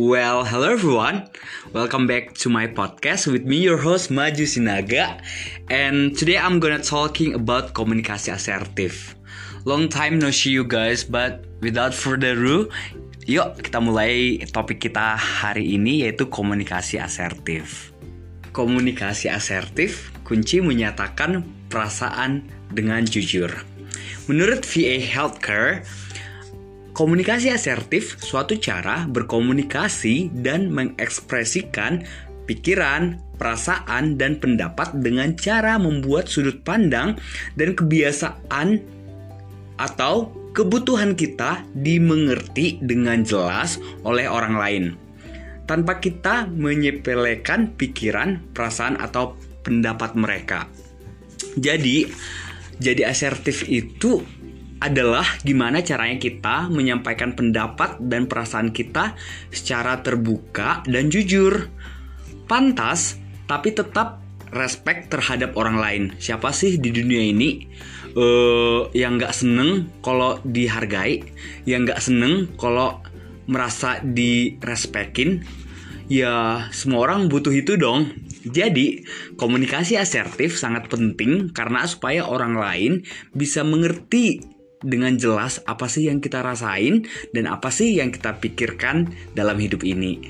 Well, hello everyone. Welcome back to my podcast with me, your host Maju Sinaga. And today I'm gonna talking about komunikasi asertif. Long time no see you guys, but without further ado, yuk kita mulai topik kita hari ini yaitu komunikasi asertif. Komunikasi asertif kunci menyatakan perasaan dengan jujur. Menurut VA Healthcare, Komunikasi asertif suatu cara berkomunikasi dan mengekspresikan pikiran, perasaan, dan pendapat dengan cara membuat sudut pandang dan kebiasaan atau kebutuhan kita dimengerti dengan jelas oleh orang lain tanpa kita menyepelekan pikiran, perasaan, atau pendapat mereka. Jadi, jadi asertif itu adalah gimana caranya kita menyampaikan pendapat dan perasaan kita secara terbuka dan jujur. Pantas, tapi tetap respect terhadap orang lain. Siapa sih di dunia ini uh, yang nggak seneng kalau dihargai, yang nggak seneng kalau merasa direspekin? Ya, semua orang butuh itu dong. Jadi, komunikasi asertif sangat penting karena supaya orang lain bisa mengerti dengan jelas apa sih yang kita rasain dan apa sih yang kita pikirkan dalam hidup ini.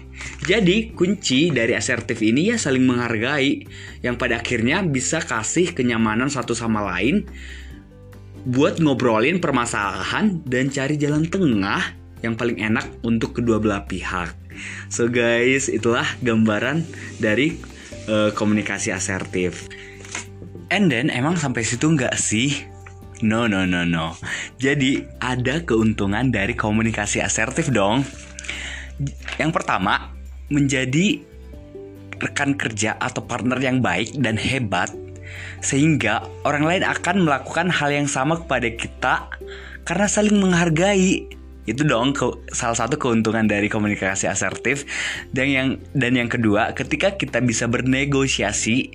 Jadi, kunci dari asertif ini ya saling menghargai yang pada akhirnya bisa kasih kenyamanan satu sama lain buat ngobrolin permasalahan dan cari jalan tengah yang paling enak untuk kedua belah pihak. So guys, itulah gambaran dari uh, komunikasi asertif. And then emang sampai situ nggak sih No, no, no, no. Jadi ada keuntungan dari komunikasi asertif dong. Yang pertama, menjadi rekan kerja atau partner yang baik dan hebat sehingga orang lain akan melakukan hal yang sama kepada kita karena saling menghargai itu dong ke, salah satu keuntungan dari komunikasi asertif dan yang dan yang kedua ketika kita bisa bernegosiasi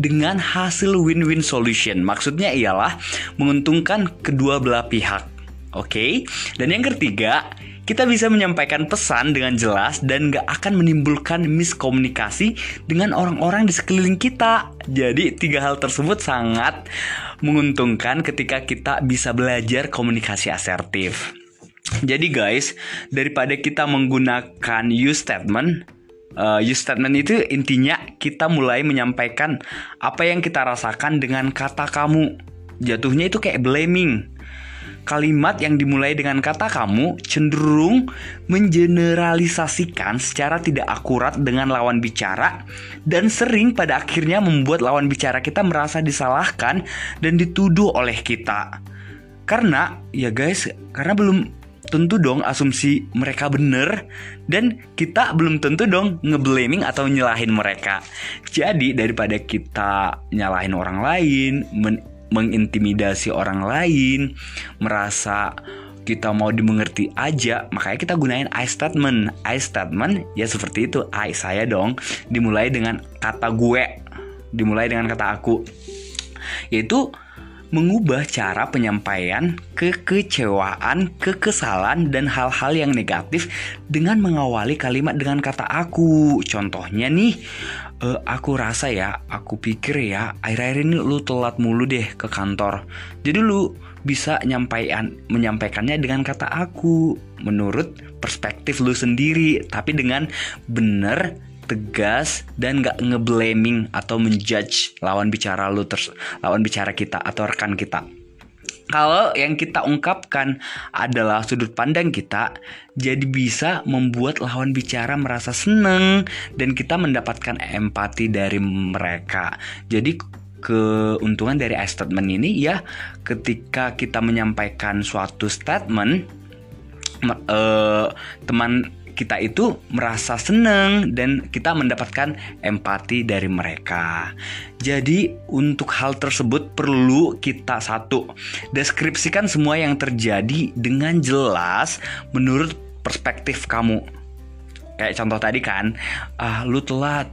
dengan hasil win-win solution maksudnya ialah menguntungkan kedua belah pihak oke okay? dan yang ketiga kita bisa menyampaikan pesan dengan jelas dan gak akan menimbulkan miskomunikasi dengan orang-orang di sekeliling kita. Jadi tiga hal tersebut sangat menguntungkan ketika kita bisa belajar komunikasi asertif. Jadi guys, daripada kita menggunakan use statement, uh, use statement itu intinya kita mulai menyampaikan apa yang kita rasakan dengan kata kamu. Jatuhnya itu kayak blaming. Kalimat yang dimulai dengan kata kamu cenderung mengeneralisasikan secara tidak akurat dengan lawan bicara dan sering pada akhirnya membuat lawan bicara kita merasa disalahkan dan dituduh oleh kita. Karena ya guys, karena belum tentu dong asumsi mereka bener dan kita belum tentu dong ngeblaming atau nyalahin mereka. Jadi daripada kita nyalahin orang lain, men mengintimidasi orang lain, merasa kita mau dimengerti aja, makanya kita gunain I statement. I statement ya seperti itu. I saya dong dimulai dengan kata gue, dimulai dengan kata aku. Yaitu mengubah cara penyampaian kekecewaan, kekesalan, dan hal-hal yang negatif dengan mengawali kalimat dengan kata aku. Contohnya nih, uh, aku rasa ya, aku pikir ya, akhir-akhir ini lu telat mulu deh ke kantor. Jadi lu bisa nyampaikan menyampaikannya dengan kata aku menurut perspektif lu sendiri, tapi dengan benar tegas dan gak ngeblaming atau menjudge lawan bicara lu terus lawan bicara kita atau rekan kita. Kalau yang kita ungkapkan adalah sudut pandang kita, jadi bisa membuat lawan bicara merasa seneng dan kita mendapatkan empati dari mereka. Jadi keuntungan dari I statement ini ya ketika kita menyampaikan suatu statement uh, teman kita itu merasa seneng dan kita mendapatkan empati dari mereka. Jadi untuk hal tersebut perlu kita satu deskripsikan semua yang terjadi dengan jelas menurut perspektif kamu. Kayak contoh tadi kan, ah lu telat.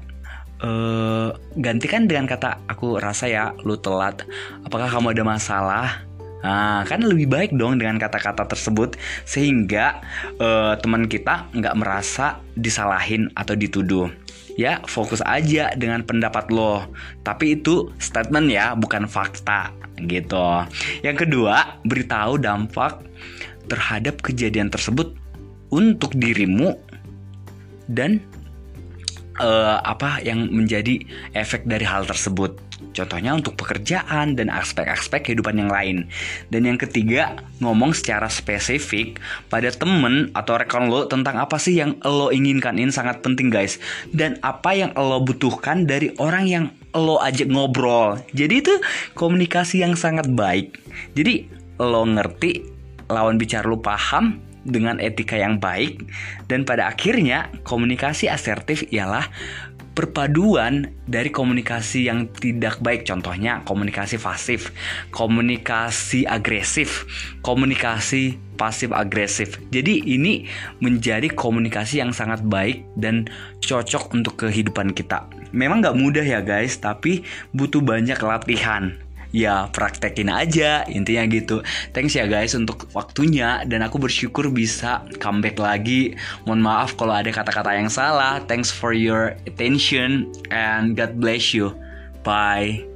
Uh, gantikan dengan kata aku rasa ya lu telat. Apakah kamu ada masalah? Nah, kan lebih baik dong dengan kata-kata tersebut sehingga uh, teman kita nggak merasa disalahin atau dituduh. Ya, fokus aja dengan pendapat lo. Tapi itu statement ya, bukan fakta gitu. Yang kedua, beritahu dampak terhadap kejadian tersebut untuk dirimu dan uh, apa yang menjadi efek dari hal tersebut. Contohnya untuk pekerjaan dan aspek-aspek kehidupan yang lain. Dan yang ketiga, ngomong secara spesifik pada temen atau rekan lo tentang apa sih yang lo inginkan ini sangat penting guys. Dan apa yang lo butuhkan dari orang yang lo ajak ngobrol. Jadi itu komunikasi yang sangat baik. Jadi lo ngerti, lawan bicara lo paham, dengan etika yang baik dan pada akhirnya komunikasi asertif ialah perpaduan dari komunikasi yang tidak baik contohnya komunikasi pasif, komunikasi agresif, komunikasi pasif agresif. Jadi ini menjadi komunikasi yang sangat baik dan cocok untuk kehidupan kita. Memang nggak mudah ya guys, tapi butuh banyak latihan ya praktekin aja intinya gitu. Thanks ya guys untuk waktunya. Dan aku bersyukur bisa comeback lagi. Mohon maaf kalau ada kata-kata yang salah. Thanks for your attention and God bless you. Bye